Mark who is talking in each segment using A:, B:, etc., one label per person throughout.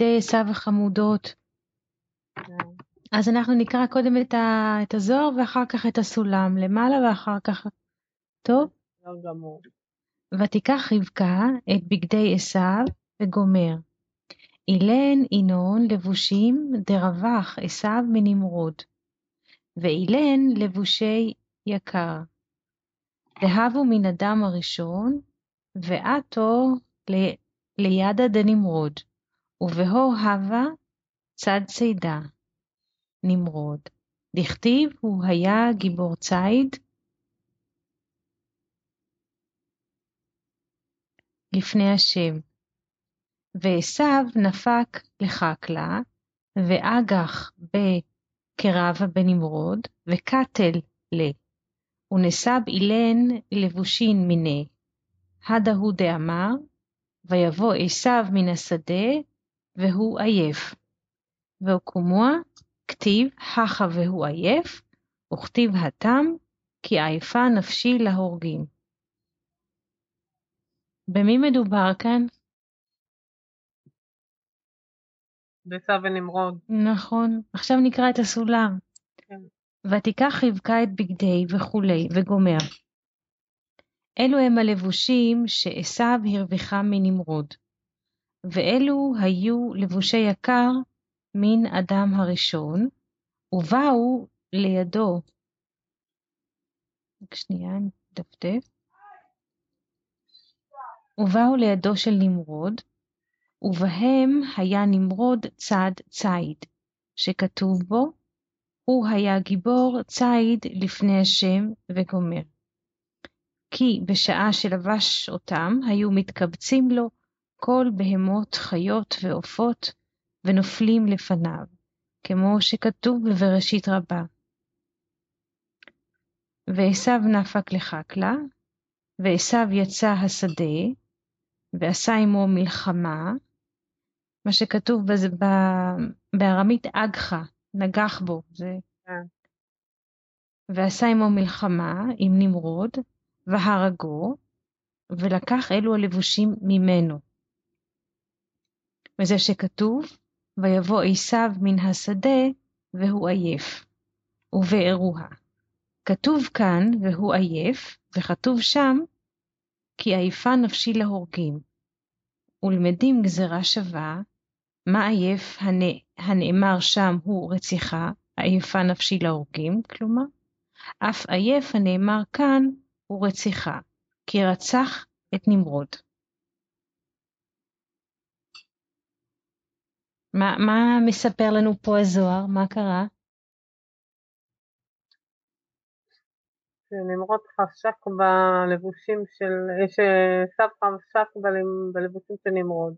A: בגדי עשיו החמודות.
B: כן.
A: אז אנחנו נקרא קודם את, ה, את הזוהר ואחר כך את הסולם למעלה ואחר כך... טוב?
B: גמור.
A: ותיקח רבקה את בגדי עשיו וגומר. אילן ינון לבושים דרווח עשיו מנמרוד. ואילן לבושי יקר. דהבו מן אדם הראשון, ועתו ל- לידה דנמרוד, ובהו הווה צד צידה. נמרוד. דכתיב הוא היה גיבור ציד, לפני השם. ועשיו נפק לחקלה, ואגח בקרבה בנמרוד, וקטל ל. ונסב אילן לבושין מיני. הדהו דאמר, ויבוא עשיו מן השדה, והוא עייף. והוקומוה, כתיב הכה והוא עייף, וכתיב התם, כי עייפה נפשי להורגים. במי מדובר כאן?
B: בעשיו ונמרוד.
A: נכון. עכשיו נקרא את הסולם.
B: כן.
A: ותיקח רבקה את בגדי וכולי, וגומר. אלו הם הלבושים שעשיו הרוויחה מנמרוד, ואלו היו לבושי יקר מן אדם הראשון, ובאו לידו. רק שנייה, נדפדף. ובאו לידו של נמרוד, ובהם היה נמרוד צד ציד, שכתוב בו, הוא היה גיבור ציד לפני השם וגומר. כי בשעה שלבש אותם, היו מתקבצים לו כל בהמות, חיות ועופות, ונופלים לפניו, כמו שכתוב בבראשית רבה. ועשיו נפק לחקלה, ועשיו יצא השדה, ועשה עמו מלחמה, מה שכתוב בזה, ב, בארמית אגחה, נגח בו, זה...
B: כן.
A: ועשה עמו מלחמה עם נמרוד, והרגו, ולקח אלו הלבושים ממנו. וזה שכתוב, ויבוא עשיו מן השדה, והוא עייף, ובארוה. כתוב כאן, והוא עייף, וכתוב שם, כי עייפה נפשי להורגים. ולמדים גזרה שווה, מה עייף הנ... הנאמר שם הוא רציחה, עייפה נפשי להורגים, כלומר, אף עייף הנאמר כאן הוא רציחה, כי רצח את נמרוד. מה, מה מספר לנו פה הזוהר? מה קרה?
B: שנמרוד חשק בלבושים של, שסב חשק בלב- בלבושים של נמרוד,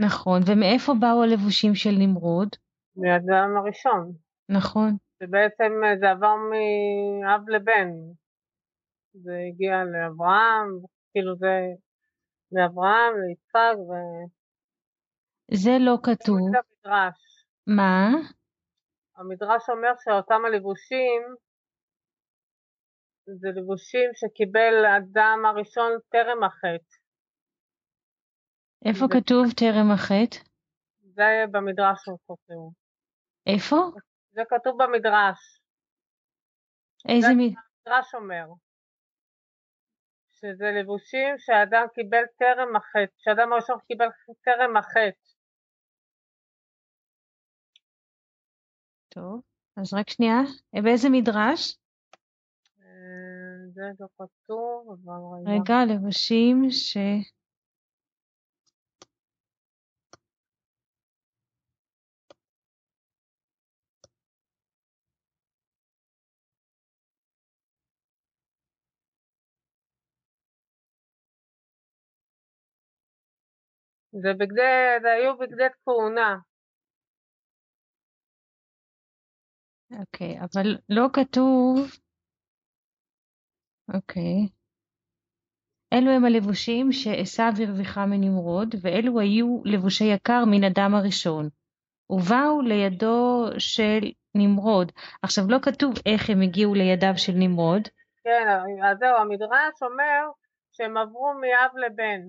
A: נכון, ומאיפה באו הלבושים של נמרוד?
B: מהאדם הראשון,
A: נכון,
B: שבעצם זה עבר מאב לבן, זה הגיע לאברהם, כאילו זה לאברהם, ליצחק,
A: זה לא כתוב.
B: המדרש.
A: מה?
B: המדרש אומר שאותם הלבושים זה לבושים שקיבל האדם הראשון טרם החטא.
A: איפה
B: זה-
A: כתוב טרם החטא?
B: זה במדרש שהוא כותב.
A: איפה?
B: זה כתוב במדרש.
A: איזה
B: זה-
A: מ...
B: המדרש אומר שזה לבושים שהאדם קיבל טרם החטא, שהאדם הראשון קיבל טרם החטא.
A: טוב, אז רק שנייה. באיזה מדרש?
B: אה, זה לא כתוב, אבל רגע.
A: רגע, לבושים ש...
B: זה בגדי, זה היו בגדי כהונה.
A: אוקיי, אבל לא כתוב... אוקיי. אלו הם הלבושים שעשיו הרוויחה מנמרוד, ואלו היו לבושי יקר מן אדם הראשון. ובאו לידו של נמרוד. עכשיו, לא כתוב איך הם הגיעו לידיו של נמרוד,
B: כן, אז זהו, המדרש אומר שהם עברו מאב לבן.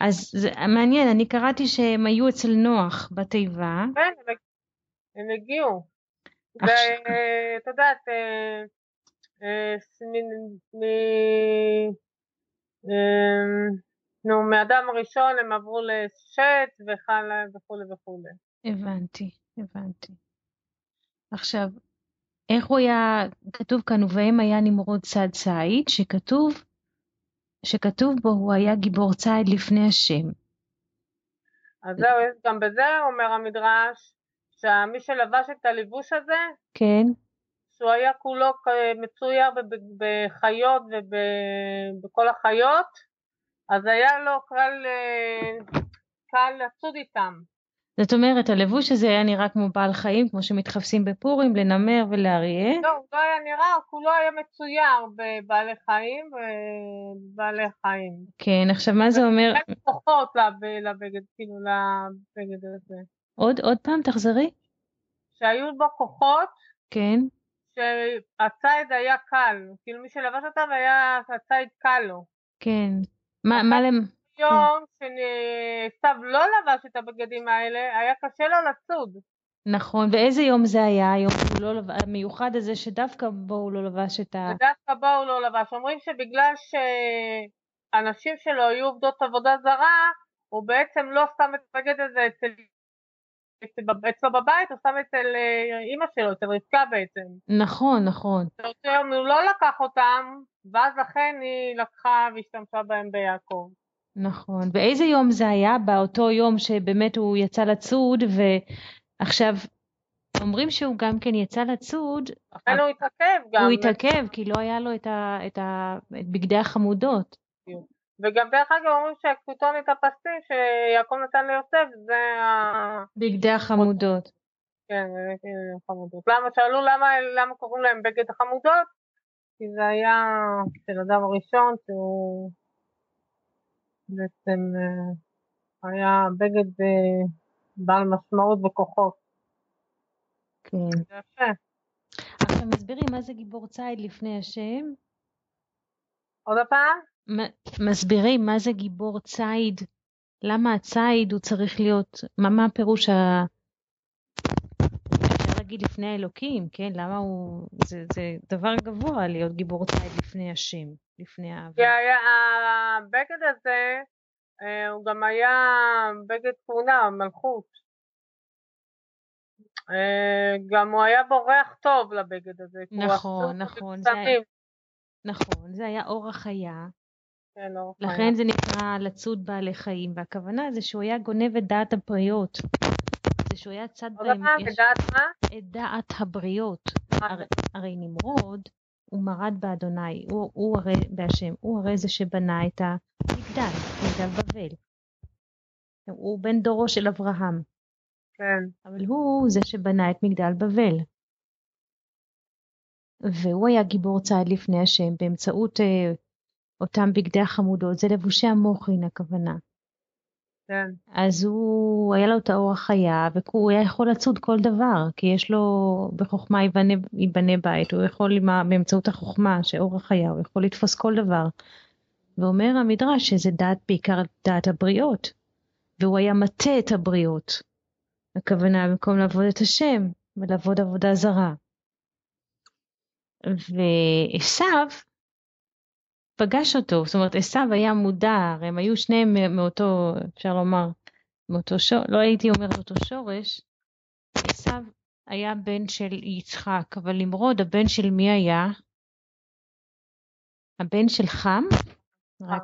A: אז זה מעניין, אני קראתי שהם היו אצל נוח בתיבה.
B: כן, הם- הם הגיעו. ואת יודעת, אה, אה, אה, נו, מאדם הראשון הם עברו לשת וחלה וכולי וכולי.
A: הבנתי, הבנתי. עכשיו, איך הוא היה, כתוב כאן, ובהם היה נמרוד צד ציד, שכתוב, שכתוב בו הוא היה גיבור ציד לפני השם.
B: אז זהו, יש גם בזה אומר המדרש, שמי שלבש את הלבוש הזה,
A: כן,
B: שהוא היה כולו מצויר בחיות ובכל החיות, אז היה לו קל, קל לצוד איתם.
A: זאת אומרת, הלבוש הזה היה נראה כמו בעל חיים, כמו שמתחפשים בפורים, לנמר ולאריה.
B: לא, הוא לא היה נראה, הוא כולו היה מצויר בבעלי חיים ובעלי חיים.
A: כן, עכשיו מה זה אומר?
B: כוחות לב- לבגד, כאילו לבגד הזה.
A: עוד, עוד פעם, תחזרי.
B: שהיו בו כוחות
A: כן,
B: שהציד היה קל, כאילו מי שלבש אותם היה, הציד קל לו.
A: כן. מה, מה למ...
B: יום שסתיו לא לבש את הבגדים האלה, היה קשה לו לצוד.
A: נכון, ואיזה יום זה היה? היום לא לבש, המיוחד הזה שדווקא בו הוא לא לבש את ה...
B: ודווקא בו הוא לא לבש. אומרים שבגלל שהנשים שלו היו עובדות עבודה זרה, הוא בעצם לא שם את הבגד הזה אצל... אצל- אצלו בבית, הוא שם אצל אה, אימא שלו, אצל רבקה בעצם.
A: נכון, נכון.
B: באותו יום הוא לא לקח אותם, ואז לכן היא לקחה והשתמשה בהם ביעקב.
A: נכון. ואיזה יום זה היה? באותו יום שבאמת הוא יצא לצוד, ועכשיו אומרים שהוא גם כן יצא לצוד,
B: לכן הוא התעכב גם.
A: הוא התעכב כי לא היה לו את, ה, את, ה, את בגדי החמודות.
B: וגם דרך אגב אומרים שהכתונת הפסים שיעקב נתן ליוסף זה ה...
A: בגדי החמודות.
B: כן, חמודות. למה, שאלו למה, למה קוראים להם בגד החמודות? כי זה היה של אדם הראשון שהוא בעצם אה, היה בגד בעל משמעות וכוחות.
A: כן.
B: זה יפה.
A: עכשיו מסבירי מה זה גיבור ציד לפני השם.
B: עוד פעם?
A: מסבירים מה זה גיבור ציד. למה הציד הוא צריך להיות, מה, מה הפירוש ה... אפשר להגיד לפני האלוקים, כן? למה הוא... זה, זה דבר גבוה להיות גיבור ציד לפני השם, לפני
B: היה, הבגד הזה אה, הוא גם היה בגד כהונה, מלכות. אה, גם הוא היה בו ריח טוב לבגד הזה.
A: נכון, נכון, זה. נכון, זה היה אור החיה, לכן זה נקרא לצוד בעלי חיים, והכוונה זה שהוא היה גונב את דעת הבריות. זה שהוא היה צד בהם,
B: מה?
A: את דעת הבריות. הרי, נמרוד הוא מרד באדוני, הוא, הוא הרי בהשם, הוא הרי זה שבנה את המגדל, מגדל בבל. הוא בן דורו של אברהם,
B: כן.
A: אבל הוא זה שבנה את מגדל בבל. והוא היה גיבור צעד לפני השם באמצעות אה, אותם בגדי החמודות, זה לבושי המוחין הכוונה.
B: כן.
A: אז הוא, היה לו את האור החיה, והוא היה יכול לצוד כל דבר, כי יש לו בחוכמה ייבנה, ייבנה בית, הוא יכול באמצעות החוכמה, שאור החיה, הוא יכול לתפוס כל דבר. ואומר המדרש שזה דעת, בעיקר דעת הבריות, והוא היה מטה את הבריות. הכוונה במקום לעבוד את השם, ולעבוד עבודה זרה. ועשיו פגש אותו, זאת אומרת עשיו היה מודע, הרי הם היו שניהם מאותו, אפשר לומר, מאותו שורש, לא הייתי אומרת אותו שורש, עשיו היה בן של יצחק, אבל נמרוד הבן של מי היה? הבן של חם? רק,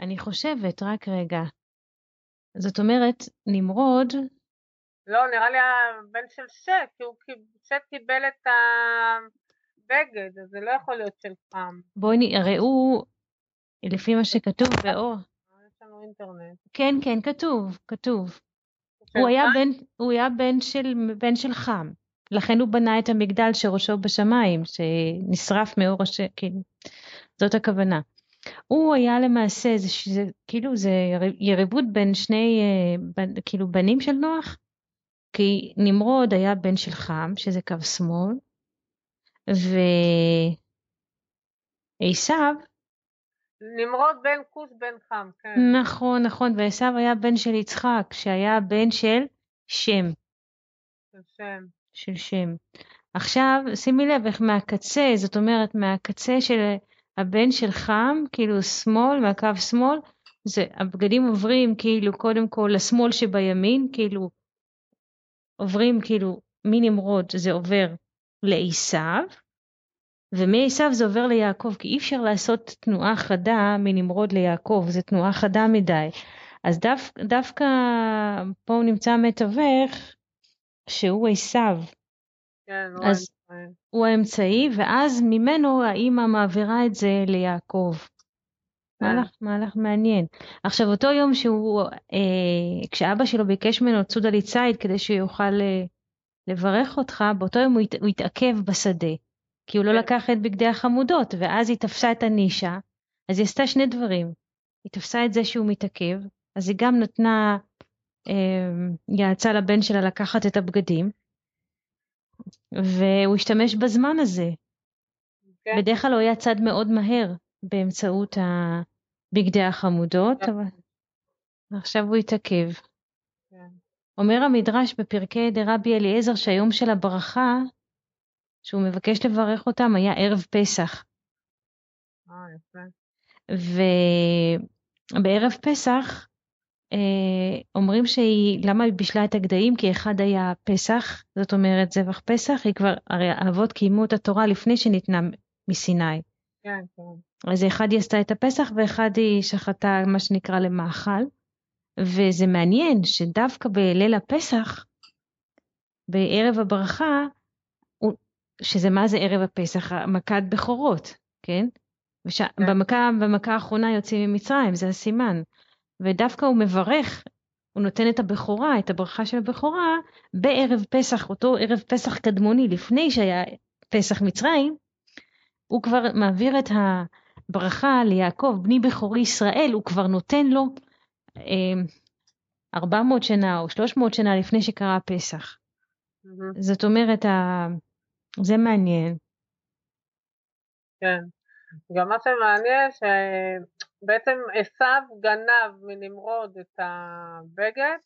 A: אני חושבת, רק רגע. זאת אומרת, נמרוד,
B: לא, נראה לי הבן של שט, כי הוא שט קיבל את הבגד, אז זה לא יכול להיות של פעם.
A: בואי נ... ראו, לפי מה שכתוב באור,
B: יש לנו אינטרנט.
A: כן, כן, כתוב, כתוב. הוא היה? בן, הוא היה בן של, בן של חם. לכן הוא בנה את המגדל שראשו בשמיים, שנשרף מאור הש... כאילו, זאת הכוונה. הוא היה למעשה, זה, זה, כאילו זה יריבות בין שני, אה, בנ, כאילו בנים של נוח, כי נמרוד היה בן של חם, שזה קו שמאל, ועשיו,
B: נמרוד בן כוש בן חם, כן.
A: נכון, נכון, ועשו היה בן של יצחק, שהיה בן של שם.
B: של שם.
A: של שם. עכשיו, שימי לב איך מהקצה, זאת אומרת, מהקצה של הבן של חם, כאילו שמאל, מהקו שמאל, זה, הבגדים עוברים כאילו קודם כל לשמאל שבימין, כאילו עוברים כאילו מנמרוד זה עובר לעשיו, ומעשיו זה עובר ליעקב, כי אי אפשר לעשות תנועה חדה מנמרוד ליעקב, זו תנועה חדה מדי. אז דו, דווקא פה נמצא מתווך שהוא עשיו.
B: כן, הוא
A: אז
B: האמצעי.
A: הוא האמצעי, ואז ממנו האימא מעבירה את זה ליעקב.
B: כן.
A: מהלך, מהלך מעניין. עכשיו, אותו יום שהוא, אה, כשאבא שלו ביקש ממנו צודה לי ציד כדי שיוכל אה, לברך אותך, באותו יום הוא, הת, הוא התעכב בשדה, כי הוא לא
B: כן.
A: לקח את בגדי החמודות, ואז היא תפסה את הנישה, אז היא עשתה שני דברים. היא תפסה את זה שהוא מתעכב, אז היא גם נתנה, אה, יעצה לבן שלה לקחת את הבגדים, והוא השתמש בזמן הזה.
B: כן.
A: בדרך כלל הוא היה צד מאוד מהר באמצעות בגדי החמודות,
B: כן.
A: אבל עכשיו הוא התעכב. אומר המדרש בפרקי דרבי אליעזר שהיום של הברכה, שהוא מבקש לברך אותם, היה ערב פסח.
B: אה, יפה.
A: ובערב פסח אה, אומרים שהיא, למה היא בישלה את הגדיים? כי אחד היה פסח, זאת אומרת זבח פסח, היא כבר, הרי האבות קיימו את התורה לפני שניתנה מסיני.
B: כן, כן.
A: אז אחד היא עשתה את הפסח ואחד היא שחטה מה שנקרא למאכל. וזה מעניין שדווקא בליל הפסח, בערב הברכה, שזה מה זה ערב הפסח? מכת בכורות, כן? וש...
B: כן.
A: במכה, במכה האחרונה יוצאים ממצרים, זה הסימן. ודווקא הוא מברך, הוא נותן את הבכורה, את הברכה של הבכורה, בערב פסח, אותו ערב פסח קדמוני, לפני שהיה פסח מצרים, הוא כבר מעביר את הברכה ליעקב, בני בכורי ישראל, הוא כבר נותן לו 400 שנה או 300 שנה לפני שקרה הפסח.
B: מהמם.
A: זאת אומרת, ה... זה מעניין.
B: כן. גם מה שמעניין שבעצם עשו גנב מנמרוד את הבגד,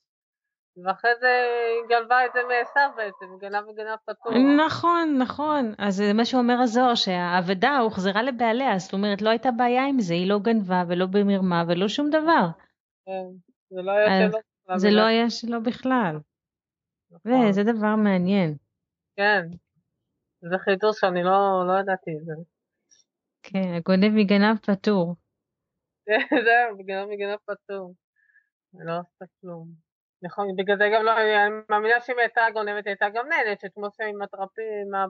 B: ואחרי זה היא גנבה את זה מעשו בעצם, גנב וגנב פתוח.
A: נכון, נכון. אז זה מה שאומר הזוהר, שהאבדה הוחזרה לבעליה, זאת אומרת, לא הייתה בעיה עם זה, היא לא גנבה ולא במרמה ולא שום דבר.
B: כן. זה לא היה שלו. בכלל,
A: זה לא היה שלו בכלל.
B: נכון.
A: וזה דבר מעניין.
B: כן. זה חידוש שאני לא, לא ידעתי את זה.
A: כן, הגונב מגנב פטור.
B: זהו, בגלל מגנב פטור. לא עשתה כלום. נכון, בגלל זה גם לא, אני מאמינה שאם הייתה גונבת, הייתה גם נהנית, כמו שעם הטרפים, מה-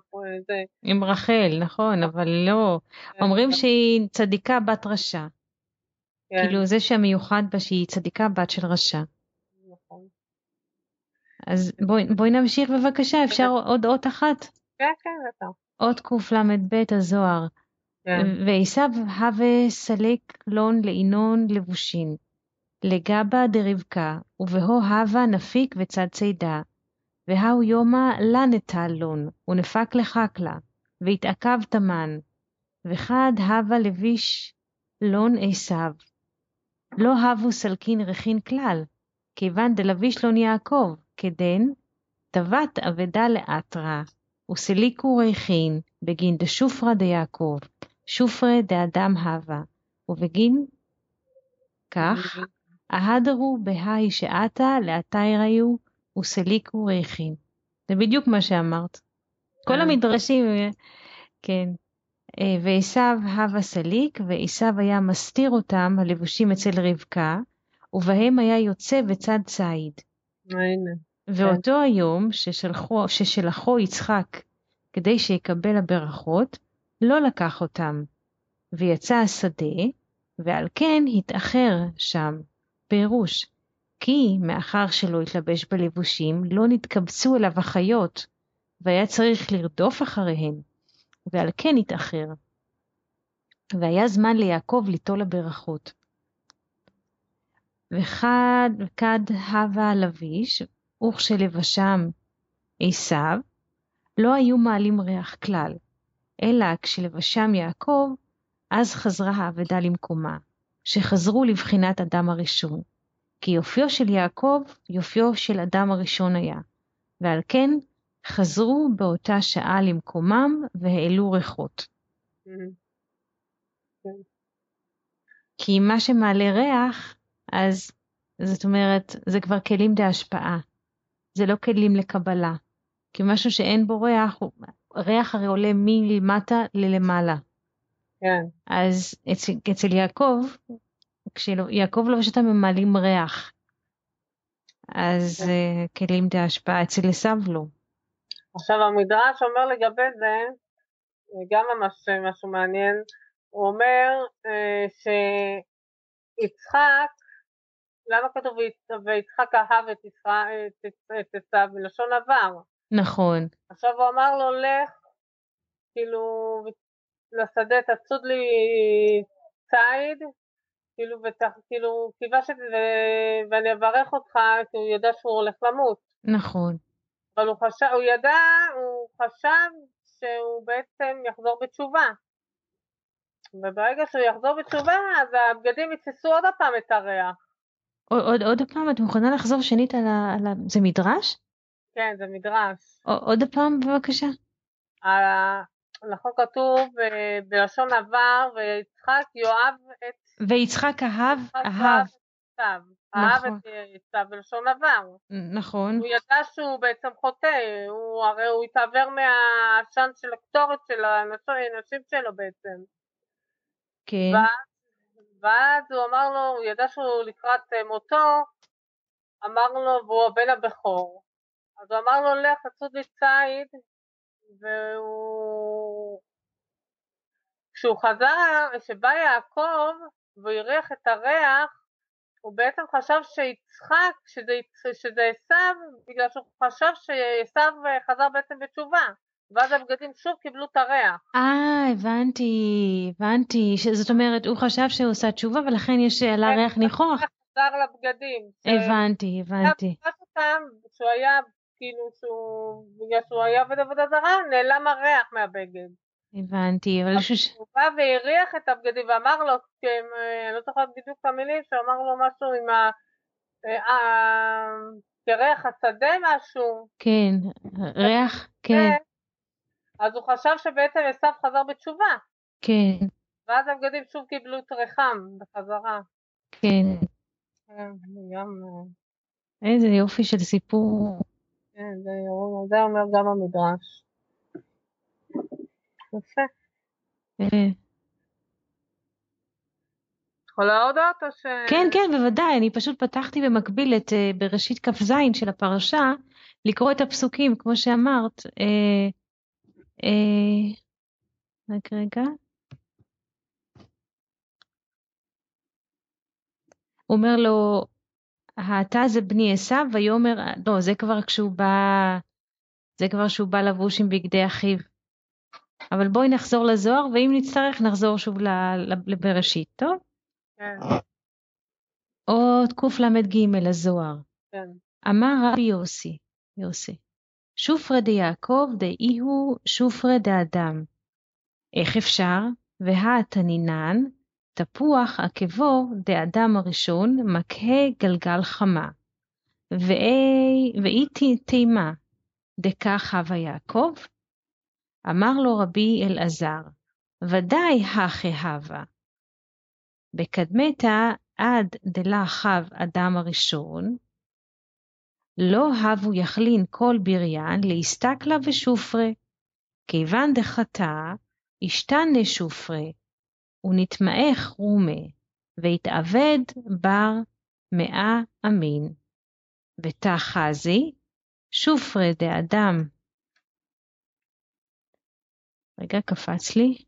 B: זה.
A: עם רחל, נכון, אבל לא. אומרים שהיא צדיקה בת רשע.
B: כן,
A: כאילו זה שהמיוחד בה שהיא צדיקה בת של רשע.
B: נכון.
A: אז בואי, בואי נמשיך בבקשה, אפשר עוד אות אחת?
B: כן, כן, בטח.
A: אות קל"ב הזוהר.
B: כן,
A: ועשיו הווה סלק לון לעינון לבושין. לגבה דרבקה, ובהו הווה נפיק וצד צידה. וההו יומא לה נטל לון, ונפק לחקלה, והתעכב תמן. וחד הווה לביש לון עשיו. לא הבו סלקין רכין כלל, כיוון דלביש לון יעקב, כדן, טבת אבדה לאתרא, וסליקו ריחין, בגין דשופרא דיעקב, שופרא דאדם הווה, ובגין כך, ההדרו בהאי שעתה לאתייראיו וסליקו ריחין. זה בדיוק מה שאמרת. כל
B: כן.
A: המדרשים, כן. אה, ועשיו הווה סליק, ועשיו היה מסתיר אותם, הלבושים אצל רבקה, ובהם היה יוצא בצד ציד. ואותו היום ששלחו, ששלחו יצחק כדי שיקבל הברכות, לא לקח אותם, ויצא השדה, ועל כן התאחר שם. פירוש, כי מאחר שלא התלבש בלבושים, לא נתקבצו אליו החיות, והיה צריך לרדוף אחריהן, ועל כן התאחר. והיה זמן ליעקב ליטול הברכות. וכד, וכד הווה לביש, וכשלבשם עשיו, לא היו מעלים ריח כלל, אלא כשלבשם יעקב, אז חזרה האבדה למקומה, שחזרו לבחינת אדם הראשון. כי יופיו של יעקב, יופיו של אדם הראשון היה, ועל כן חזרו באותה שעה למקומם והעלו ריחות. כי מה שמעלה ריח, אז זאת אומרת, זה כבר כלים דהשפעה. זה לא כלים לקבלה. כי משהו שאין בו ריח, ריח הרי עולה מלמטה ללמעלה.
B: כן.
A: אז אצל, אצל יעקב, כשיעקב לא פשוט ממלאים ריח, אז כן. uh, כלים דהשפעה, אצל עשיו לא.
B: עכשיו המדרש אומר לגבי זה, גם ממש משהו מעניין, הוא אומר uh, שיצחק, למה כתוב ויצחק אהב את, את עשיו מלשון עבר?
A: נכון.
B: עכשיו הוא אמר לו לך, כאילו, לשדה תצוד לי ציד, כאילו, ותח, כאילו, כיבש את זה ואני אברך אותך, כי הוא ידע שהוא הולך למות.
A: נכון.
B: אבל הוא חשב, הוא ידע, הוא חשב שהוא בעצם יחזור בתשובה. וברגע שהוא יחזור בתשובה, אז הבגדים יתפסו עוד פעם את הריח.
A: עוד, עוד, עוד פעם, את מוכנה לחזור שנית על ה... על ה... זה מדרש?
B: כן, זה מדרש.
A: עוד פעם, בבקשה.
B: נכון כתוב אה, בלשון עבר, ויצחק יאהב את...
A: ויצחק אהב, אהב.
B: אהב את עשיו נכון. בלשון עבר.
A: נכון.
B: הוא ידע שהוא בעצם חוטא, הוא הרי הוא התעוור מהעשן של הקטורת של האנשים שלו בעצם.
A: כן.
B: ואז הוא אמר לו, הוא ידע שהוא לקראת אה, מותו, אמר לו, והוא הבן הבכור. אז הוא אמר לו, לך, תצוד לי ציד, והוא... כשהוא חזר, כשבא יעקב והוא הריח את הריח, הוא בעצם חשב שיצחק, שזה, שזה עשיו, בגלל שהוא חשב שעשיו חזר בעצם בתשובה. ואז הבגדים שוב קיבלו את הריח.
A: אה, הבנתי, הבנתי. זאת אומרת, הוא חשב שהוא עושה תשובה ולכן יש על הריח כן, ניחוח.
B: חזר לבגדים.
A: הבנתי, הבנתי.
B: שהוא היה כאילו שהוא, בגלל שהוא היה עובד עבודה זרה, נעלם הריח מהבגד.
A: הבנתי, אבל ש...
B: הוא בא והריח את הבגדים ואמר לו, כן, אני לא זוכרת בדיוק את המילים, שאמר לו משהו עם ה... כריח השדה משהו.
A: כן, ריח, כן.
B: אז הוא חשב שבעצם עשיו חזר בתשובה.
A: כן.
B: ואז הבגדים שוב קיבלו את ריחם בחזרה.
A: כן.
B: כן גם...
A: איזה יופי של סיפור.
B: כן, זה אומר גם המדרש. יפה.
A: אה.
B: יכולה הודעות או ש...
A: כן, כן, בוודאי. אני פשוט פתחתי במקביל את אה, בראשית כ"ז של הפרשה, לקרוא את הפסוקים, כמו שאמרת. אה, רק רגע. הוא אומר לו, האתה זה בני עשיו, ויאמר, לא, זה כבר כשהוא בא, זה כבר כשהוא בא לבוש עם בגדי אחיו. אבל בואי נחזור לזוהר, ואם נצטרך נחזור שוב לבראשית, טוב?
B: כן.
A: עוד קל"ג לזוהר.
B: כן.
A: אמר רבי יוסי, יוסי, שופרא דיעקב דאיהו שופרא דאדם. איך אפשר? והתנינן תפוח עקבו דאדם הראשון מקהה גלגל חמה. ואי תימה דקה חווה יעקב? אמר לו רבי אלעזר, ודאי הכי הווה. בקדמתה עד דלה חב אדם הראשון, לא הבו יכלין כל בריין להסתכלה ושופרה, כיוון דחתה, השתנה שופרה, ונתמעך רומה, והתאבד בר מאה אמין. ותחזי, שופרי דאדם. רגע, קפץ לי.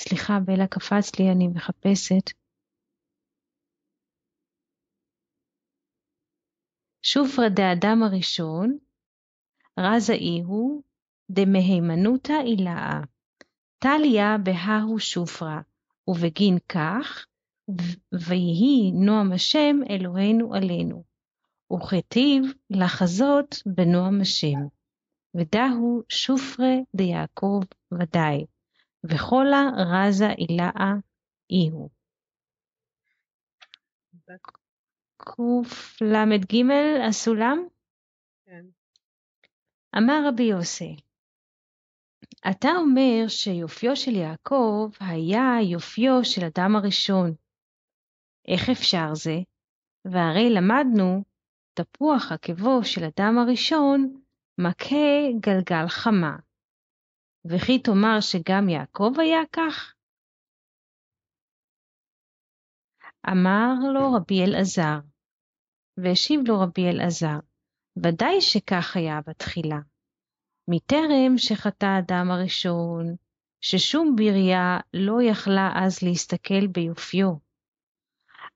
A: סליחה, בלה קפץ לי, אני מחפשת. שופרא דאדם הראשון, רזאי הוא דמהימנותא אילאה, טליה בההו שופרא, ובגין כך, ויהי נועם השם אלוהינו עלינו, וכתיב לחזות בנועם השם. ודהו שופרי דיעקב ודאי, וכלה רזה אילאה איהו. קל"ג הסולם?
B: כן.
A: אמר רבי יוסי, אתה אומר שיופיו של יעקב היה יופיו של אדם הראשון. איך אפשר זה? והרי למדנו, תפוח עקבו של אדם הראשון מכה גלגל חמה. וכי תאמר שגם יעקב היה כך? אמר לו רבי אלעזר, והשיב לו רבי אלעזר, ודאי שכך היה בתחילה. מטרם שחטא האדם הראשון, ששום בריה לא יכלה אז להסתכל ביופיו.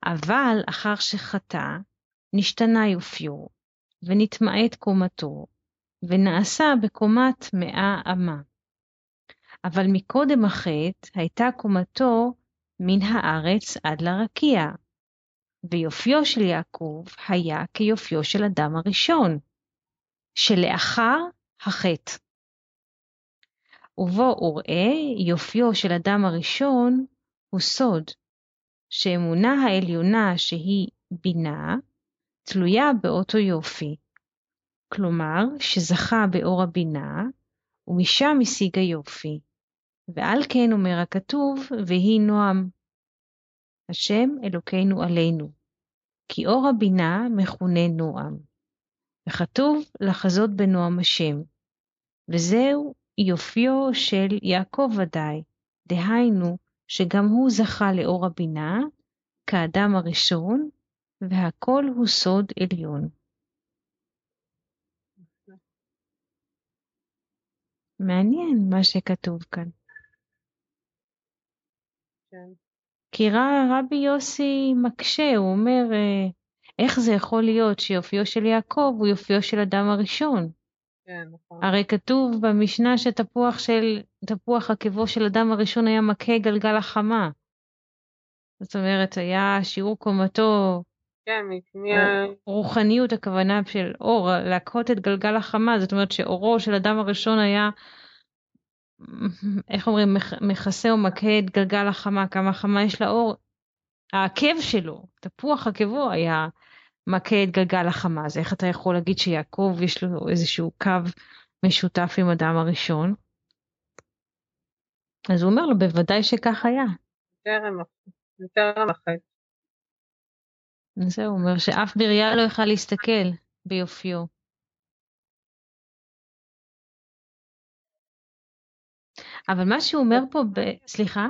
A: אבל אחר שחטא, נשתנה יופיו, ונתמעט קומתו, ונעשה בקומת מאה אמה. אבל מקודם החטא הייתה קומתו מן הארץ עד לרקיע, ויופיו של יעקב היה כיופיו של אדם הראשון, שלאחר החטא. ובו וראה יופיו של אדם הראשון הוא סוד, שאמונה העליונה שהיא בינה, תלויה באותו יופי. כלומר, שזכה באור הבינה, ומשם השיג היופי. ועל כן אומר הכתוב, ויהי נועם. השם אלוקינו עלינו, כי אור הבינה מכונה נועם. וכתוב לחזות בנועם השם. וזהו יופיו של יעקב ודאי, דהיינו שגם הוא זכה לאור הבינה, כאדם הראשון, והכל הוא סוד עליון. מעניין מה שכתוב כאן.
B: כן.
A: כי רבי יוסי מקשה, הוא אומר, אה, איך זה יכול להיות שיופיו של יעקב הוא יופיו של אדם הראשון?
B: כן, נכון.
A: הרי כתוב במשנה שתפוח של, תפוח עקבו של אדם הראשון היה מכה גלגל החמה. זאת אומרת, היה שיעור קומתו,
B: כן, מ...
A: רוחניות הכוונה של אור, להכות את גלגל החמה, זאת אומרת שאורו של אדם הראשון היה, איך אומרים, מכסה או מכה את גלגל החמה, כמה חמה יש לאור. העקב שלו, תפוח עקבו היה מכה את גלגל החמה, אז איך אתה יכול להגיד שיעקב יש לו איזשהו קו משותף עם אדם הראשון? אז הוא אומר לו, בוודאי שכך היה.
B: טרם החטא.
A: זהו, הוא אומר שאף בריה לא יכל להסתכל ביופיו. אבל מה שהוא אומר פה, ב... סליחה?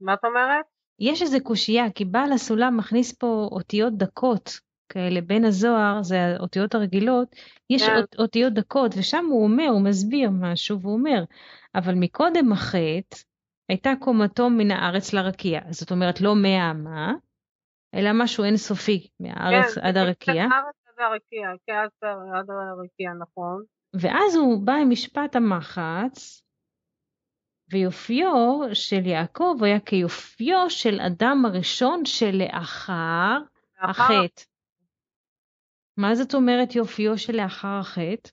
B: מה את אומרת?
A: יש איזה קושייה, כי בעל הסולם מכניס פה אותיות דקות כאלה בין הזוהר, זה האותיות הרגילות, יש
B: כן.
A: אות, אותיות דקות, ושם הוא אומר, הוא מסביר משהו, והוא אומר, אבל מקודם החטא הייתה קומתו מן הארץ לרקיע, זאת אומרת לא מהאמה, אלא משהו אינסופי, מהארץ
B: כן,
A: עד הרקיע.
B: מהארץ עד הרקיע, כן, עד הרקיע, נכון.
A: ואז הוא בא עם משפט המחץ, ויופיו של יעקב היה כיופיו של אדם הראשון שלאחר
B: לאחר-
A: החטא. מה זאת אומרת יופיו שלאחר החטא?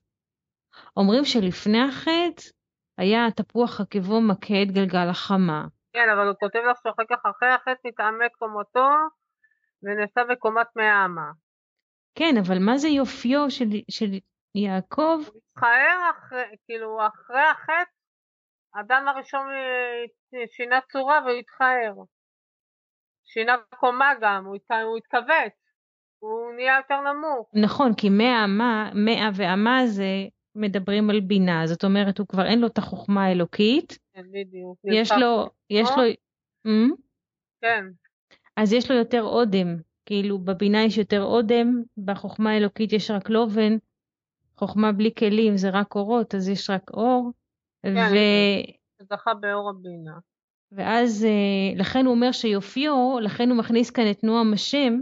A: אומרים שלפני החטא היה תפוח עקבו מכה את גלגל החמה.
B: כן, אבל הוא כותב לך שאחר כך, אחרי החטא נתעמק קומתו ונעשה בקומת מאה אמה.
A: כן, אבל מה זה יופיו של, של יעקב?
B: הוא התחער אחרי, כאילו, אחרי החטא, האדם הראשון אה, שינה צורה והוא התחער. שינה קומה גם, הוא הת- הוא התכווץ. הוא נהיה יותר נמוך.
A: נכון, כי מאה אמה, מאה ואמה זה מדברים על בינה, זאת אומרת הוא כבר אין לו את החוכמה האלוקית,
B: כן, בדיוק.
A: יש. לו, יש? לו?
B: כן,
A: אז יש לו יותר אודם, כאילו בבינה יש יותר אודם, בחוכמה האלוקית יש רק לובן, חוכמה בלי כלים זה רק אורות, אז יש רק אור,
B: כן,
A: ו...
B: זכה באור הבינה.
A: ואז אה, לכן הוא אומר שיופיו, לכן הוא מכניס כאן את נועם השם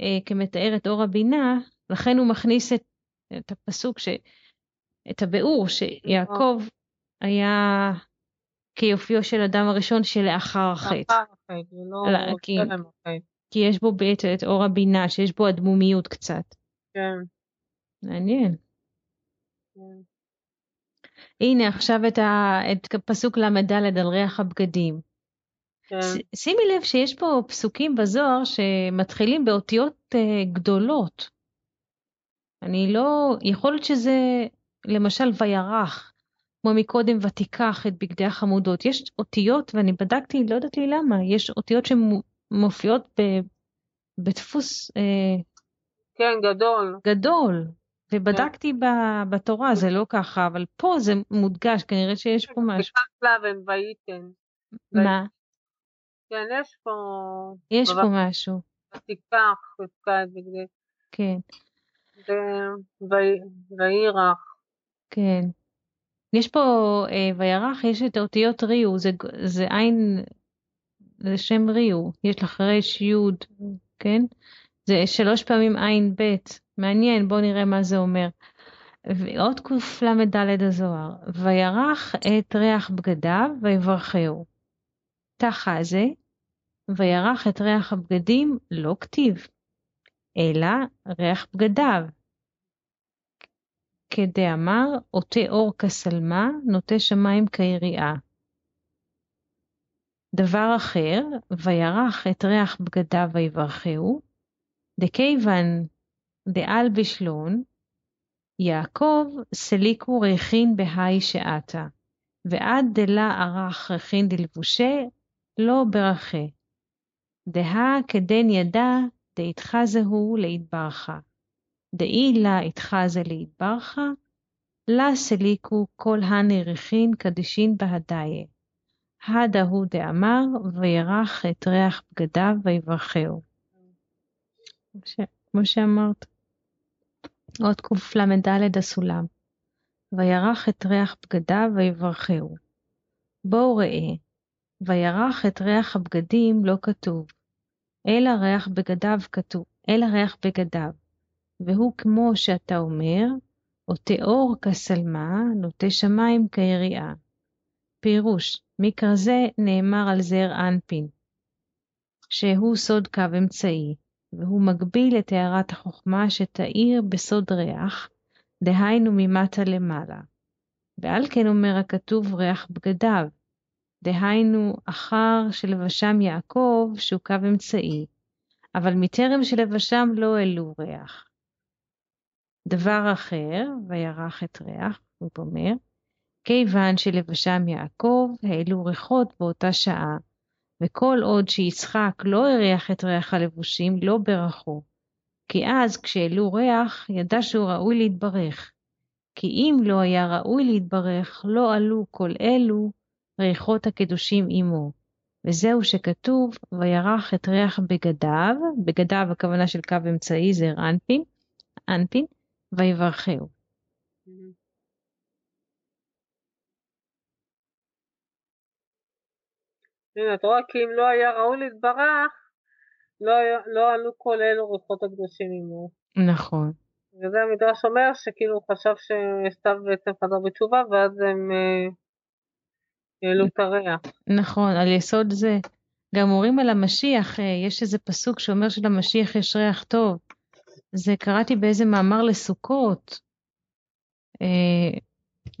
A: אה, כמתאר את אור הבינה, לכן הוא מכניס את, את הפסוק, ש, את הביאור שיעקב היה כיופיו של אדם הראשון שלאחר החטא.
B: לאחר החטא, ולא
A: לא, כי-. כי יש בו בעצם את אור הבינה, שיש בו אדמומיות קצת.
B: כן,
A: מעניין.
B: כן.
A: הנה עכשיו את, ה, את פסוק ל"ד על ריח הבגדים.
B: כן.
A: ש- שימי לב שיש פה פסוקים בזוהר שמתחילים באותיות uh, גדולות. אני לא, יכול להיות שזה למשל וירח, כמו מקודם ותיקח את בגדי החמודות. יש אותיות, ואני בדקתי, לא יודעת לי למה, יש אותיות שמופיעות ב, בדפוס uh,
B: כן, גדול.
A: גדול. ובדקתי ב- בתורה, זה לא ככה, אבל פה זה מודגש, כנראה שיש פה משהו.
B: וכך לבן וייתן.
A: מה?
B: כן, יש פה...
A: יש פה משהו,
B: תיקח, תפקד בגדי.
A: כן,
B: וירח.
A: כן. יש פה, אה, וירח, יש את האותיות ריו, זה עין, זה שם ריו, יש לך רש, יוד, כן? זה שלוש פעמים עין בית, מעניין, בואו נראה מה זה אומר. ועוד קל"ד הזוהר, וירח את ריח בגדיו ויברכהו. תחה זה, וירח את ריח הבגדים לא כתיב, אלא ריח בגדיו. כדאמר, עוטה אור כשלמה, נוטה שמיים כיריעה. דבר אחר, וירח את ריח בגדיו ויברכהו, דכיוון דעל בשלון, יעקב סליקו ריחין בהי שעתה, ועד דלה ערך ריחין דלבושה, לא ברכיה. דהה כדן ידע דאיתחזהו להתברכה. דאי לה איתחזה להתברכה, לה סליקו כל הנריחין קדישין בהדיה. הדה הוא דאמר, וירח את ריח בגדיו ויברכהו. כמו שאמרת. עוד קל"ד הסולם. וירח את ריח בגדיו ויברכהו. בואו ראה, וירח את ריח הבגדים לא כתוב, אלא ריח בגדיו כתוב, אלא ריח בגדיו. והוא כמו שאתה אומר, עוטה אור כשלמה, נוטה שמיים כיריעה. פירוש, מכרזה נאמר על זר אנפין, שהוא סוד קו אמצעי, והוא מגביל את הארת החוכמה שתאיר בסוד ריח, דהיינו ממטה למעלה. ועל כן אומר הכתוב ריח בגדיו, דהיינו אחר שלבשם יעקב שהוא קו אמצעי, אבל מטרם שלבשם לא העלו ריח. דבר אחר, וירח את ריח, הוא אומר, כיוון שלבשם יעקב העלו ריחות באותה שעה, וכל עוד שיצחק לא הריח את ריח הלבושים, לא ברכו. כי אז כשהעלו ריח, ידע שהוא ראוי להתברך. כי אם לא היה ראוי להתברך, לא עלו כל אלו ריחות הקדושים עמו. וזהו שכתוב, וירח את ריח בגדיו, בגדיו הכוונה של קו אמצעי זה אנפין, אנפין, ויברכהו.
B: הנה, אתה רואה, כי אם לא היה ראוי להתברך, לא, לא עלו כל אלו ריחות הקדושים עמו.
A: נכון,
B: וזה המדרש אומר שכאילו הוא חשב שסתיו בעצם חזר בתשובה, ואז הם אה, העלו את הריח.
A: נכון, על יסוד זה. גם אומרים על המשיח, אה, יש איזה פסוק שאומר שלמשיח יש ריח טוב. זה קראתי באיזה מאמר לסוכות. אה,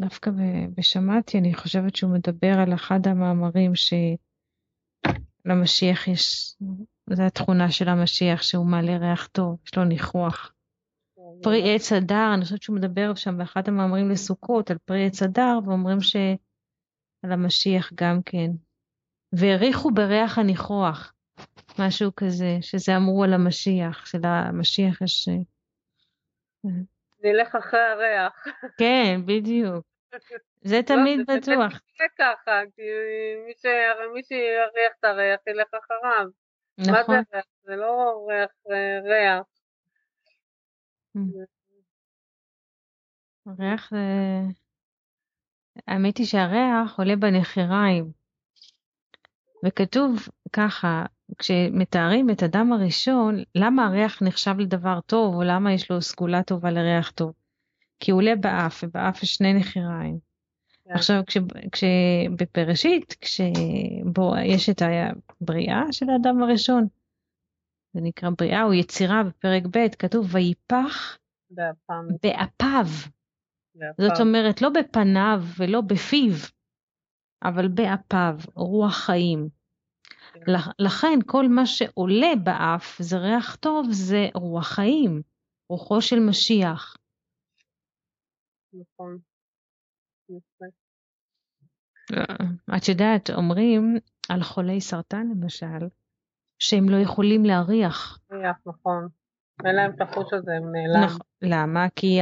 A: דווקא בשמעתי, אני חושבת שהוא מדבר על אחד המאמרים שלמשיח יש, זו התכונה של המשיח, שהוא מעלה ריח טוב, יש לו ניחוח. פרי עץ הדר, אני חושבת שהוא מדבר שם באחד המאמרים לסוכות על פרי עץ הדר, ואומרים שעל המשיח גם כן. והריחו בריח הניחוח, משהו כזה, שזה אמרו על המשיח, שלמשיח יש...
B: נלך אחרי הריח.
A: כן, בדיוק. זה תמיד
B: לא, זה
A: בטוח.
B: באמת יקרה ככה, כי מי שיריח את הריח ילך אחריו. מה זה
A: נכון.
B: ריח? זה לא ריח ריח.
A: הריח זה... האמת היא שהריח עולה בנחיריים. וכתוב ככה, כשמתארים את אדם הראשון, למה הריח נחשב לדבר טוב, או למה יש לו סגולה טובה לריח טוב? כי הוא עולה באף, ובאף יש שני נחיריים.
B: כן.
A: עכשיו, כש, כשבפרשית, כשבו יש את הבריאה של האדם הראשון, זה נקרא בריאה או יצירה בפרק ב', כתוב ויפח
B: באפם.
A: באפיו. זאת אומרת, לא בפניו ולא בפיו, אבל באפיו, רוח חיים.
B: כן.
A: לכן כל מה שעולה באף זה ריח טוב, זה רוח חיים, רוחו של משיח.
B: נכון. יפה.
A: את יודעת, אומרים על חולי סרטן למשל, שהם לא יכולים להריח.
B: ריח, נכון. אין להם את החוש הזה, הם נעלם.
A: נכון. למה? כי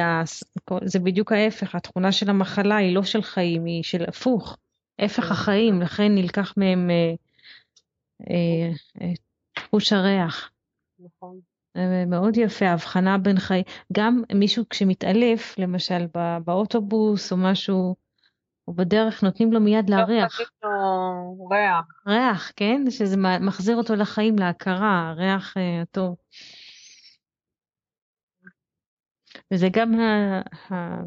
A: זה בדיוק ההפך, התכונה של המחלה היא לא של חיים, היא של הפוך. הפך
B: כן.
A: החיים, לכן נלקח מהם אה, אה, אה, חוש הריח.
B: נכון.
A: מאוד יפה, ההבחנה בין חיים, גם מישהו כשמתעלף, למשל באוטובוס או משהו, או בדרך נותנים לו מיד להריח.
B: לו ריח.
A: ריח, כן? שזה מחזיר אותו לחיים, להכרה, הריח הטוב. וזה גם ה... ה...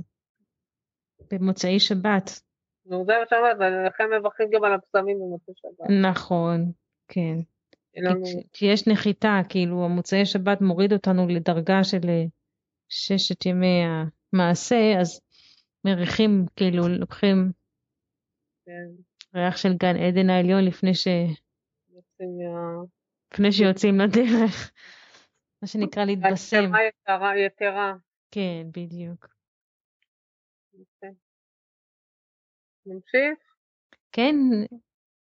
A: במוצאי שבת.
B: נו, זה מה שאומרת, ולכן מברכים גם על הבשמים במוצאי שבת.
A: נכון, כן.
B: לנו...
A: כי יש נחיתה, כאילו המוצאי שבת מוריד אותנו לדרגה של אה, ששת ימי המעשה, אז מריחים, כאילו לוקחים
B: כן.
A: ריח של גן עדן העליון לפני ש...
B: יוצאים מה...
A: לפני שיוצאים לדרך. מה שנקרא להתבשם.
B: יתרה, יתרה.
A: כן, בדיוק.
B: נמשיך?
A: כן,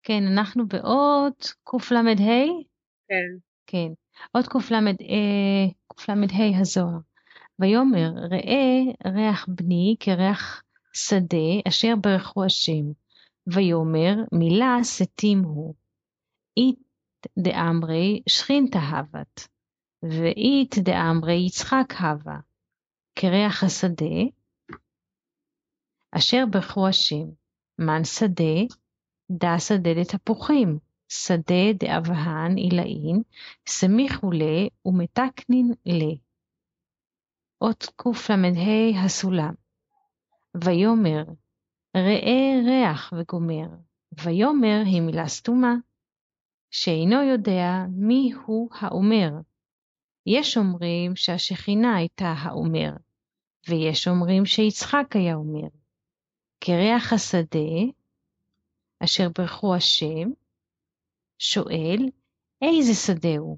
A: כן, אנחנו באות קל"ה?
B: כן.
A: כן. אות קל"ה הזוהר. ויאמר ראה ריח בני כריח שדה אשר ברכו השם. ויאמר מילה שתים הוא. אית דאמרי שכינתא הבת. ואית דאמרי יצחק הווה. כריח השדה אשר ברכו השם. מן שדה דא שדה לתפוחים, שדה דאבהן עילאין, סמיכו לה ומתקנין לה. אות קל"ה הסולם. ויאמר ראה ריח וגומר, ויאמר היא מילה סתומה, שאינו יודע מי הוא האומר. יש אומרים שהשכינה הייתה האומר, ויש אומרים שיצחק היה אומר. כריח השדה, אשר ברכו השם, שואל, איזה שדה הוא?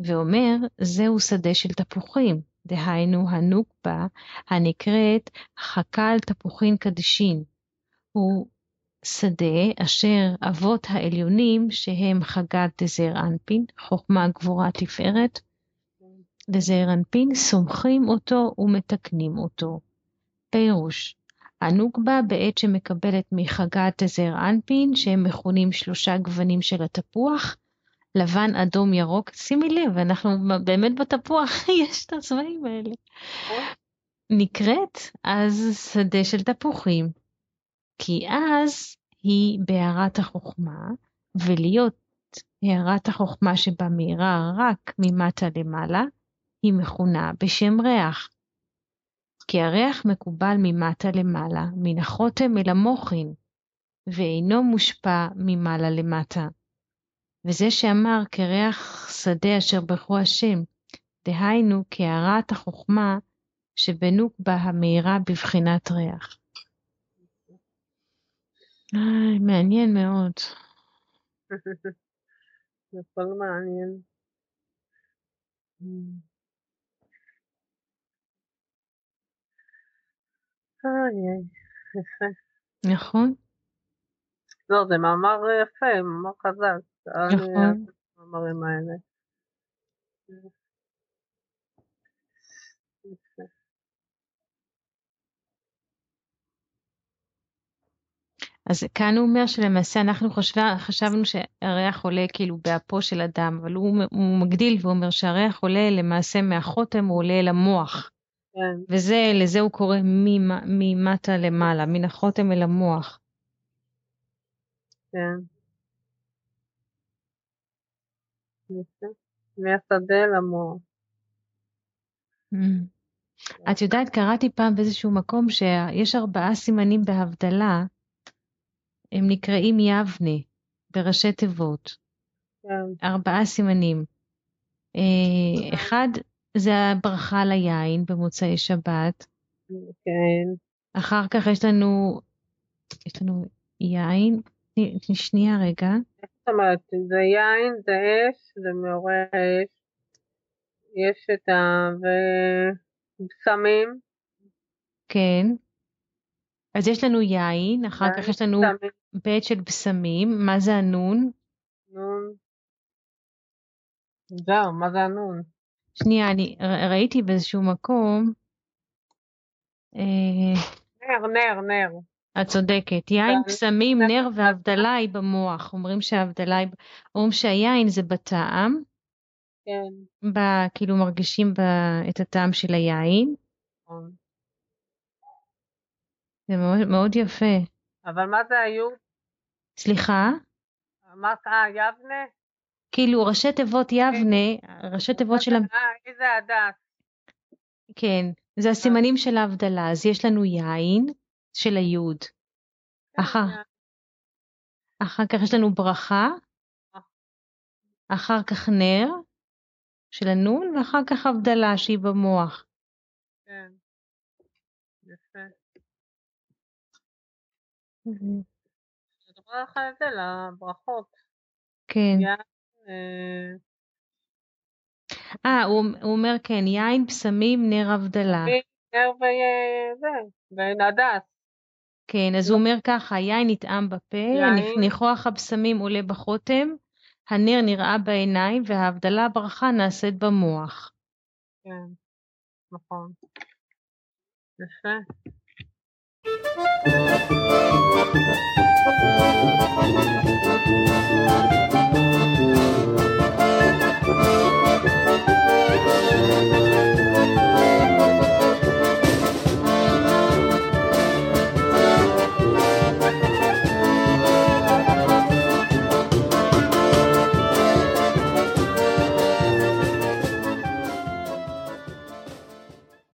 A: ואומר, זהו שדה של תפוחים, דהיינו הנוקבה הנקראת חקל תפוחין קדשין. הוא שדה אשר אבות העליונים, שהם חגת דזר אנפין, חוכמה גבורה תפארת, דזר אנפין, סומכים אותו ומתקנים אותו. פירוש, הנוקבה בעת שמקבלת מחגת הזר אנפין, שהם מכונים שלושה גוונים של התפוח, לבן, אדום, ירוק, שימי לב, אנחנו באמת בתפוח, יש את הצבעים האלה. נקראת אז שדה של תפוחים, כי אז היא בהערת החוכמה, ולהיות הערת החוכמה שבה מאירה רק ממטה למעלה, היא מכונה בשם ריח. כי הריח מקובל ממטה למעלה, מן החוטם אל המוחין, ואינו מושפע ממעלה למטה. וזה שאמר כריח שדה אשר ברכו השם, דהיינו כהערת החוכמה שבנוקבה המאירה בבחינת ריח. איי, מעניין מאוד.
B: הכל מעניין. יפה.
A: נכון.
B: לא, זה מאמר יפה, מאמר חזק.
A: נכון.
B: המאמרים האלה.
A: אז כאן הוא אומר שלמעשה אנחנו חשבה, חשבנו שהריח עולה כאילו באפו של אדם, אבל הוא, הוא מגדיל ואומר שהריח עולה למעשה מהחותם, הוא עולה אל המוח.
B: כן.
A: וזה, לזה הוא קורא ממטה למעלה, מן החותם אל המוח.
B: כן. מהשדה למוח.
A: Mm. את יודעת, קראתי פעם באיזשהו מקום שיש ארבעה סימנים בהבדלה, הם נקראים יבנה, בראשי תיבות.
B: כן.
A: ארבעה סימנים. אה, אחד זה הברכה ליין במוצאי שבת,
B: כן.
A: אחר כך יש לנו, יש לנו יין. שנייה רגע.
B: זאת אומרת, זה יין, זה אש, זה מעורר אש. יש את ה... ובשמים.
A: כן. אז יש לנו יין, אחר כך יש לנו
B: בשמים,
A: בית של בשמים. מה זה הנון?
B: נון. זהו, מה זה הנון?
A: שנייה, אני ראיתי באיזשהו מקום. אה,
B: נר, נר, נר.
A: את צודקת. יין, בשמים,
B: זה-
A: נר והבדלה היא במוח. אומרים שההבדלה היא... אומרים שהיין זה בטעם.
B: כן.
A: ב... כאילו מרגישים ב... את הטעם של היין.
B: נכון.
A: זה מאוד, מאוד יפה.
B: אבל מה זה היו?
A: סליחה?
B: אמרת, אה, יבנה?
A: כאילו ראשי תיבות יבנה, ראשי תיבות של...
B: איזה הדס.
A: כן, זה הסימנים של ההבדלה. אז יש לנו יין של היוד. אחר, אחר כך יש לנו ברכה, אחר כך נר של הנון, ואחר כך הבדלה שהיא במוח.
B: כן. יפה. זה לברכות.
A: כן.
B: אה,
A: אה, הוא, הוא אומר כן, יין, בשמים, נר הבדלה.
B: נר וזה, ונדס.
A: כן, אז הוא אומר ככה, יין נטעם בפה. ניחוח הבשמים עולה בחותם, הנר נראה בעיניים, וההבדלה ברכה נעשית במוח.
B: כן, נכון. יפה.